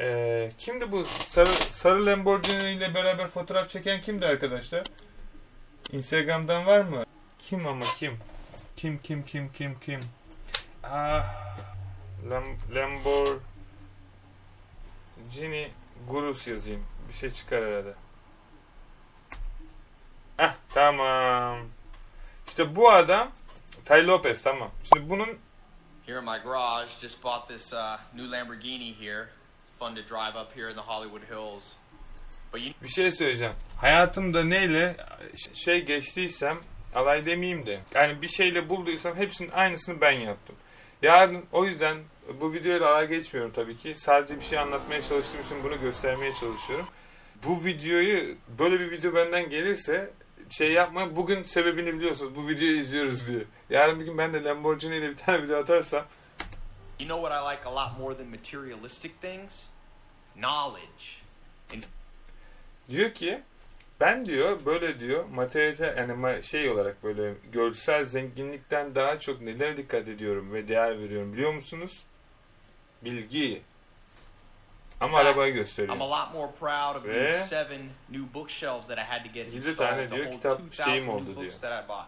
Ee, kimdi bu sarı, sarı Lamborghini ile beraber fotoğraf çeken kimdi arkadaşlar? Instagram'dan var mı? Kim ama kim? Kim kim kim kim kim? Ah, Lam, Lamborghini Gurus yazayım. Bir şey çıkar herhalde. Ah tamam. İşte bu adam Tay Lopez tamam. Şimdi bunun Here in my garage, just bought this uh, new Lamborghini here. Fun to drive up here in the Hollywood Hills. But you bir şey söyleyeceğim. Hayatımda neyle şey geçtiysem alay demeyeyim de. Yani bir şeyle bulduysam hepsinin aynısını ben yaptım. Yarın o yüzden bu videoyla alay geçmiyorum tabii ki. Sadece bir şey anlatmaya çalıştığım için bunu göstermeye çalışıyorum. Bu videoyu böyle bir video benden gelirse şey yapma bugün sebebini biliyorsunuz. Bu videoyu izliyoruz diye. Yarın bir gün ben de Lamborghini ile bir tane video atarsam you know what I like a lot more than materialistic things? Knowledge. And diyor ki ben diyor böyle diyor materyal yani şey olarak böyle görsel zenginlikten daha çok nelere dikkat ediyorum ve değer veriyorum biliyor musunuz? Bilgi. Ama Fact. arabayı I'm gösteriyor. a lot more proud of Ve- these seven new bookshelves that I had to get installed. tane diyor, kitap 2,000 şeyim oldu diyor. that I bought.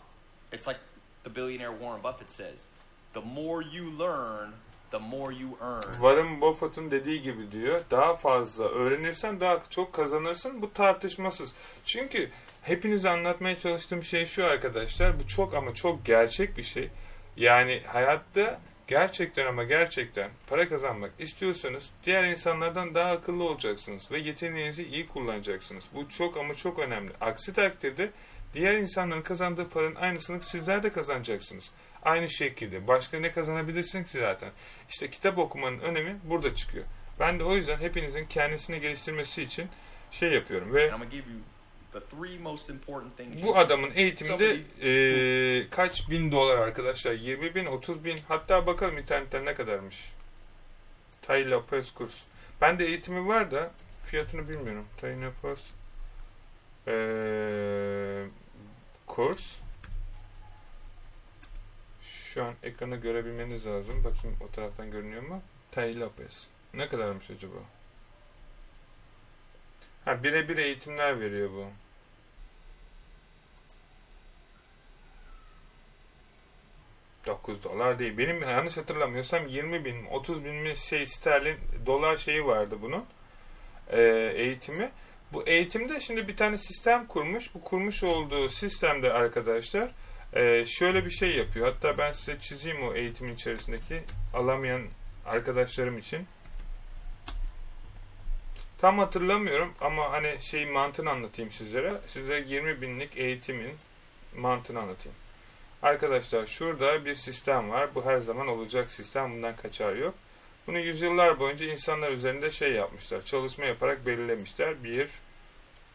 It's like the billionaire Warren Buffett says, the more you learn, the more you earn. Warren Buffett'ın dediği gibi diyor daha fazla öğrenirsen daha çok kazanırsın bu tartışmasız. Çünkü hepinize anlatmaya çalıştığım şey şu arkadaşlar bu çok ama çok gerçek bir şey. Yani hayatta gerçekten ama gerçekten para kazanmak istiyorsanız diğer insanlardan daha akıllı olacaksınız ve yeteneğinizi iyi kullanacaksınız. Bu çok ama çok önemli. Aksi takdirde diğer insanların kazandığı paranın aynısını sizler de kazanacaksınız. Aynı şekilde. Başka ne kazanabilirsin ki zaten? İşte kitap okumanın önemi burada çıkıyor. Ben de o yüzden hepinizin kendisini geliştirmesi için şey yapıyorum ve bu adamın eğitiminde eee, kaç bin dolar arkadaşlar? 20 bin, 30 bin. Hatta bakalım internetten ne kadarmış. Tay Lopez kurs. Ben de eğitimi var da fiyatını bilmiyorum. Tay Lopez eee, kurs. Şu an ekranı görebilmeniz lazım. Bakayım o taraftan görünüyor mu? Tay Lopez. Ne kadarmış acaba? Ha birebir eğitimler veriyor bu. ...9 dolar değil. Benim yanlış hatırlamıyorsam 20 bin, 30 bin mi şey sterlin dolar şeyi vardı bunun. Ee, eğitimi. Bu eğitimde şimdi bir tane sistem kurmuş. Bu kurmuş olduğu sistemde arkadaşlar e, şöyle bir şey yapıyor. Hatta ben size çizeyim o eğitimin içerisindeki alamayan arkadaşlarım için. Tam hatırlamıyorum ama hani şey mantığını anlatayım sizlere. Size 20 binlik eğitimin mantığını anlatayım. Arkadaşlar şurada bir sistem var. Bu her zaman olacak sistem. Bundan kaçar yok. Bunu yüzyıllar boyunca insanlar üzerinde şey yapmışlar. Çalışma yaparak belirlemişler. 1,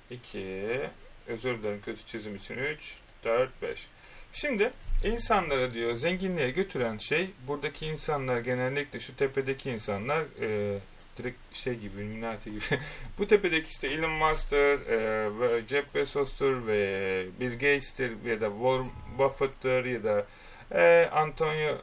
2, özür dilerim kötü çizim için 3, 4, 5. Şimdi insanlara diyor zenginliğe götüren şey buradaki insanlar genellikle şu tepedeki insanlar e, direkt şey gibi Illuminati gibi. Bu tepedeki işte Elon Musk'tır, e, Jeff Bezos'tur ve Bill Gates'tir ya da Warren Buffett'tır ya da e, Antonio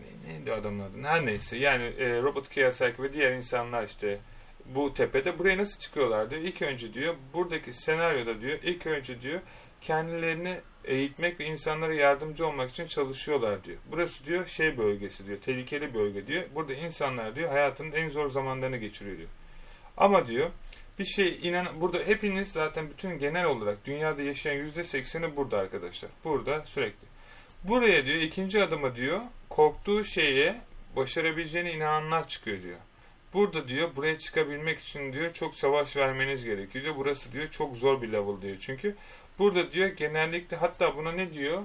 ne- neydi adamın adı? Her neyse. Yani e, Robert Kiyosaki ve diğer insanlar işte bu tepede buraya nasıl çıkıyorlar diyor. İlk önce diyor buradaki senaryoda diyor ilk önce diyor kendilerini eğitmek ve insanlara yardımcı olmak için çalışıyorlar diyor. Burası diyor şey bölgesi diyor. Tehlikeli bölge diyor. Burada insanlar diyor hayatının en zor zamanlarını geçiriyor diyor. Ama diyor bir şey inan burada hepiniz zaten bütün genel olarak dünyada yaşayan yüzde sekseni burada arkadaşlar. Burada sürekli. Buraya diyor ikinci adıma diyor korktuğu şeye başarabileceğine inananlar çıkıyor diyor. Burada diyor buraya çıkabilmek için diyor çok savaş vermeniz gerekiyor diyor. Burası diyor çok zor bir level diyor. Çünkü burada diyor genellikle hatta buna ne diyor?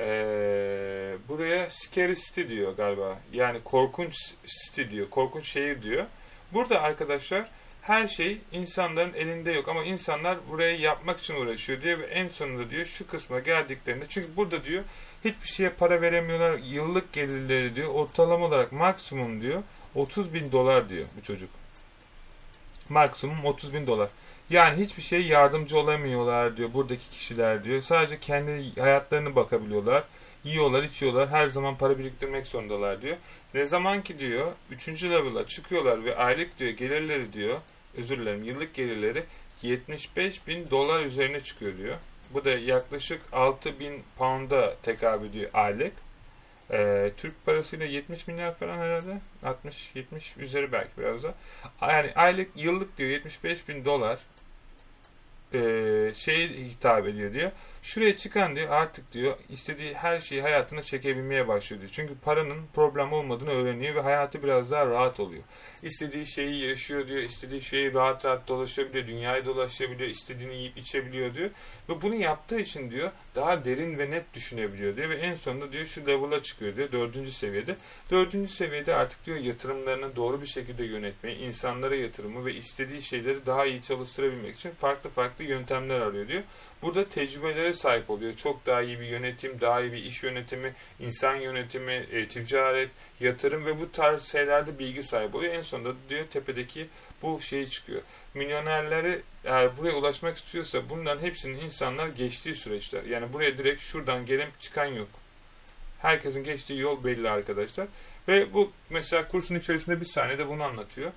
Ee, buraya scary city diyor galiba. Yani korkunç city diyor. Korkunç şehir diyor. Burada arkadaşlar her şey insanların elinde yok ama insanlar burayı yapmak için uğraşıyor diyor ve en sonunda diyor şu kısma geldiklerinde çünkü burada diyor hiçbir şeye para veremiyorlar. Yıllık gelirleri diyor ortalama olarak maksimum diyor 30 bin dolar diyor bu çocuk. Maksimum 30 bin dolar. Yani hiçbir şey yardımcı olamıyorlar diyor buradaki kişiler diyor. Sadece kendi hayatlarını bakabiliyorlar. yiyorlar, içiyorlar. Her zaman para biriktirmek zorundalar diyor. Ne zaman ki diyor 3. level'a çıkıyorlar ve aylık diyor gelirleri diyor özür dilerim yıllık gelirleri 75 bin dolar üzerine çıkıyor diyor. Bu da yaklaşık 6 bin pound'a tekabül ediyor aylık. Ee, Türk parasıyla 70 milyar falan herhalde. 60-70 üzeri belki biraz da. Yani aylık yıllık diyor 75 bin dolar e, şeye hitap ediyor diyor. Şuraya çıkan diyor artık diyor istediği her şeyi hayatına çekebilmeye başlıyor diyor. Çünkü paranın problem olmadığını öğreniyor ve hayatı biraz daha rahat oluyor. İstediği şeyi yaşıyor diyor. istediği şeyi rahat rahat dolaşabiliyor. Dünyayı dolaşabiliyor. istediğini yiyip içebiliyor diyor. Ve bunu yaptığı için diyor daha derin ve net düşünebiliyor diyor. Ve en sonunda diyor şu level'a çıkıyor diyor. Dördüncü seviyede. Dördüncü seviyede artık diyor yatırımlarını doğru bir şekilde yönetmeyi, insanlara yatırımı ve istediği şeyleri daha iyi çalıştırabilmek için farklı farklı yöntemler arıyor diyor. Burada tecrübelere sahip oluyor. Çok daha iyi bir yönetim, daha iyi bir iş yönetimi, insan yönetimi, e, ticaret, yatırım ve bu tarz şeylerde bilgi sahibi oluyor. En sonunda diyor tepedeki bu şey çıkıyor. Milyonerlere eğer buraya ulaşmak istiyorsa bunların hepsinin insanlar geçtiği süreçler. Yani buraya direkt şuradan gelip çıkan yok. Herkesin geçtiği yol belli arkadaşlar. Ve bu mesela kursun içerisinde bir saniyede bunu anlatıyor.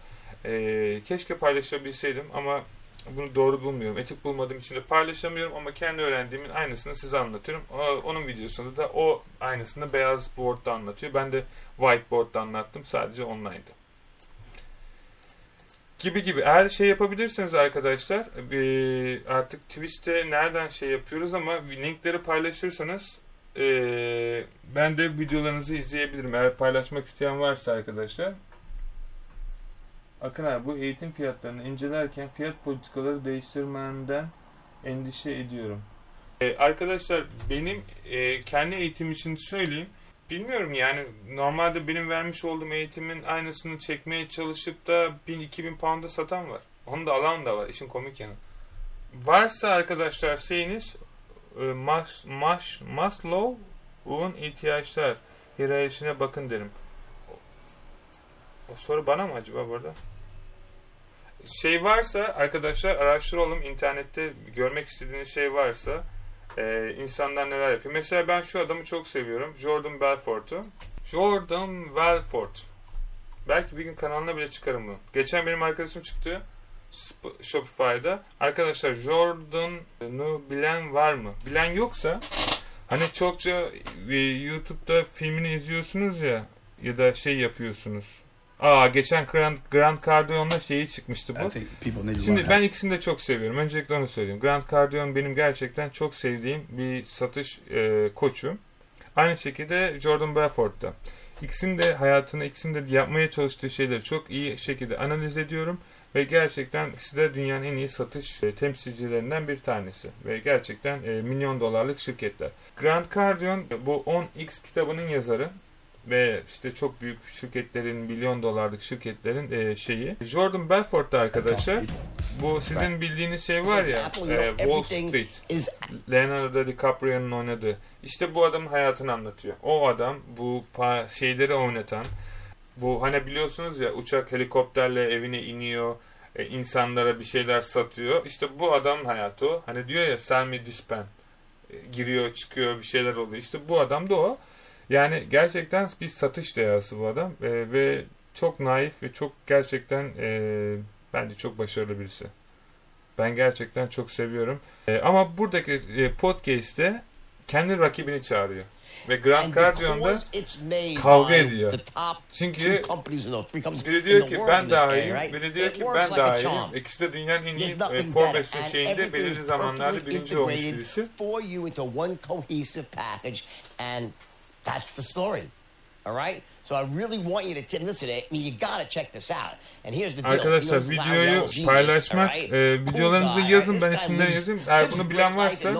Ee, keşke paylaşabilseydim ama bunu doğru bulmuyorum. Etik bulmadığım için de paylaşamıyorum ama kendi öğrendiğimin aynısını size anlatıyorum. Onun videosunda da o aynısını beyaz board'da anlatıyor. Ben de whiteboard'da anlattım. Sadece online'dı. Gibi gibi. Eğer şey yapabilirsiniz arkadaşlar artık Twitch'te nereden şey yapıyoruz ama linkleri paylaşırsanız ben de videolarınızı izleyebilirim. Eğer paylaşmak isteyen varsa arkadaşlar. Akın abi bu eğitim fiyatlarını incelerken fiyat politikaları değiştirmenden endişe ediyorum. Ee, arkadaşlar benim e, kendi eğitim için söyleyeyim. Bilmiyorum yani normalde benim vermiş olduğum eğitimin aynısını çekmeye çalışıp da 1000-2000 pound'a satan var. Onu da alan da var işin komik yanı. Varsa arkadaşlar şeyiniz e, Mas, Mas, Maslow'un ihtiyaçlar hiyerarşisine bakın derim. O soru bana mı acaba burada? Şey varsa arkadaşlar araştıralım internette görmek istediğiniz şey varsa e, insanlar neler yapıyor. Mesela ben şu adamı çok seviyorum. Jordan Belfort'u. Jordan Belfort. Belki bir gün kanalına bile çıkarım bunu. Geçen benim arkadaşım çıktı Shopify'da. Arkadaşlar Jordan'ı bilen var mı? Bilen yoksa hani çokça e, YouTube'da filmini izliyorsunuz ya ya da şey yapıyorsunuz Aa geçen Grant, Grant Cardone'la şeyi çıkmıştı bu. Şimdi ben ikisini de çok seviyorum. Öncelikle onu söyleyeyim. Grant Cardone benim gerçekten çok sevdiğim bir satış e, koçu. Aynı şekilde Jordan Belfort da. İkisini de hayatını, ikisini de yapmaya çalıştığı şeyleri çok iyi şekilde analiz ediyorum. Ve gerçekten ikisi de dünyanın en iyi satış e, temsilcilerinden bir tanesi. Ve gerçekten e, milyon dolarlık şirketler. Grant Cardone bu 10X kitabının yazarı ve işte çok büyük şirketlerin, milyon dolarlık şirketlerin e, şeyi. Jordan Belfort da arkadaşlar bu sizin bildiğiniz şey var ya e, Wall Street. Leonardo DiCaprio'nun oynadığı. İşte bu adamın hayatını anlatıyor. O adam bu şeyleri oynatan bu hani biliyorsunuz ya uçak helikopterle evine iniyor e, insanlara bir şeyler satıyor. İşte bu adamın hayatı o. Hani diyor ya sell me this pen. E, giriyor çıkıyor bir şeyler oluyor. İşte bu adam da o. Yani gerçekten bir satış deyası bu adam e, ve çok naif ve çok gerçekten e, bence çok başarılı birisi. Ben gerçekten çok seviyorum. E, ama buradaki e, podcast'te kendi rakibini çağırıyor. Ve Grant Cardone kavga ediyor. Çünkü biri diyor ki ben daha iyiyim, biri diyor ki ben daha iyiyim. İkisi de dünyanın en iyi e, Forbes'in şeyinde belirli zamanlarda birinci olmuş birisi. That's the story. All right? So I really want you to listen. I mean, you gotta check this out. And here's the deal. Arkadaşlar videoyu paylaşmak, right? e, videolarınızı yazın ben isimleri yazayım. Eğer bunu bilen varsa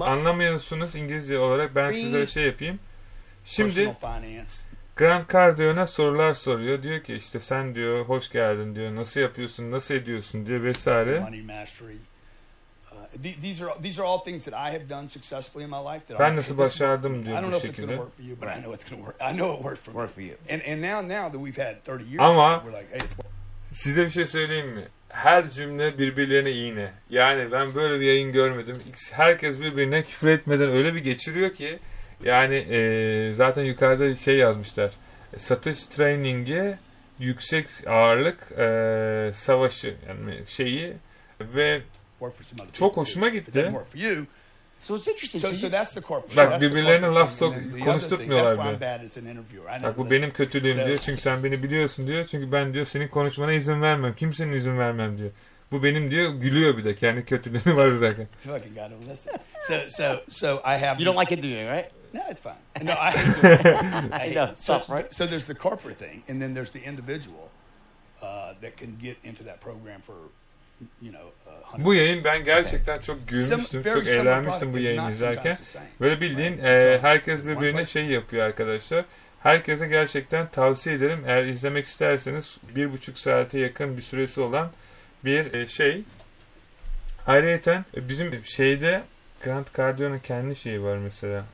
anlamıyorsunuz İngilizce olarak ben size şey yapayım. Şimdi Grant Cardone'a sorular soruyor. Diyor ki işte sen diyor hoş geldin diyor. Nasıl yapıyorsun, nasıl ediyorsun diyor vesaire. These are these are all things that I have done successfully in my life. That ben nasıl başardım diyor I don't bu know if it's going to work for you, but I know it's going to work. I know it worked for me. Work for you. And and now now that we've had 30 years, Ama- we're like, hey, it's Size bir şey söyleyeyim mi? Her cümle birbirlerine iğne. Yani ben böyle bir yayın görmedim. Herkes birbirine küfür etmeden öyle bir geçiriyor ki Yani e, zaten yukarıda şey yazmışlar. Satış trainingi yüksek ağırlık e, savaşı yani şeyi ve Work for some other Çok hoşuma it gitti. doesn't work for you. So it's interesting. So, So so you- that's the corporate. Bak, birbirlerine laf sok- thing, bile. Bak bu benim kötülüğüm So- diyor. Çünkü sen beni biliyorsun diyor. Çünkü ben diyor senin konuşmana izin vermem. Kimsenin izin vermem diyor. Bu benim diyor gülüyor bir de kendi kötülüğünü var derken. Fucking God, don't listen. So, so, so I have. you don't like interviewing, right? No, it's fine. No, I it. I know, it. so, tough, right? So there's the corporate thing, and then there's the individual uh, that can get into that program for, you know, 100 Bu yayın ben gerçekten çok gülmüştüm. Çok eğlenmiştim bu yayını izlerken. Böyle bildiğin e, herkes birbirine şey yapıyor arkadaşlar. Herkese gerçekten tavsiye ederim. Eğer izlemek isterseniz bir buçuk saate yakın bir süresi olan bir e, şey. Ayrıca bizim şeyde Grant Cardia'nın kendi şeyi var mesela.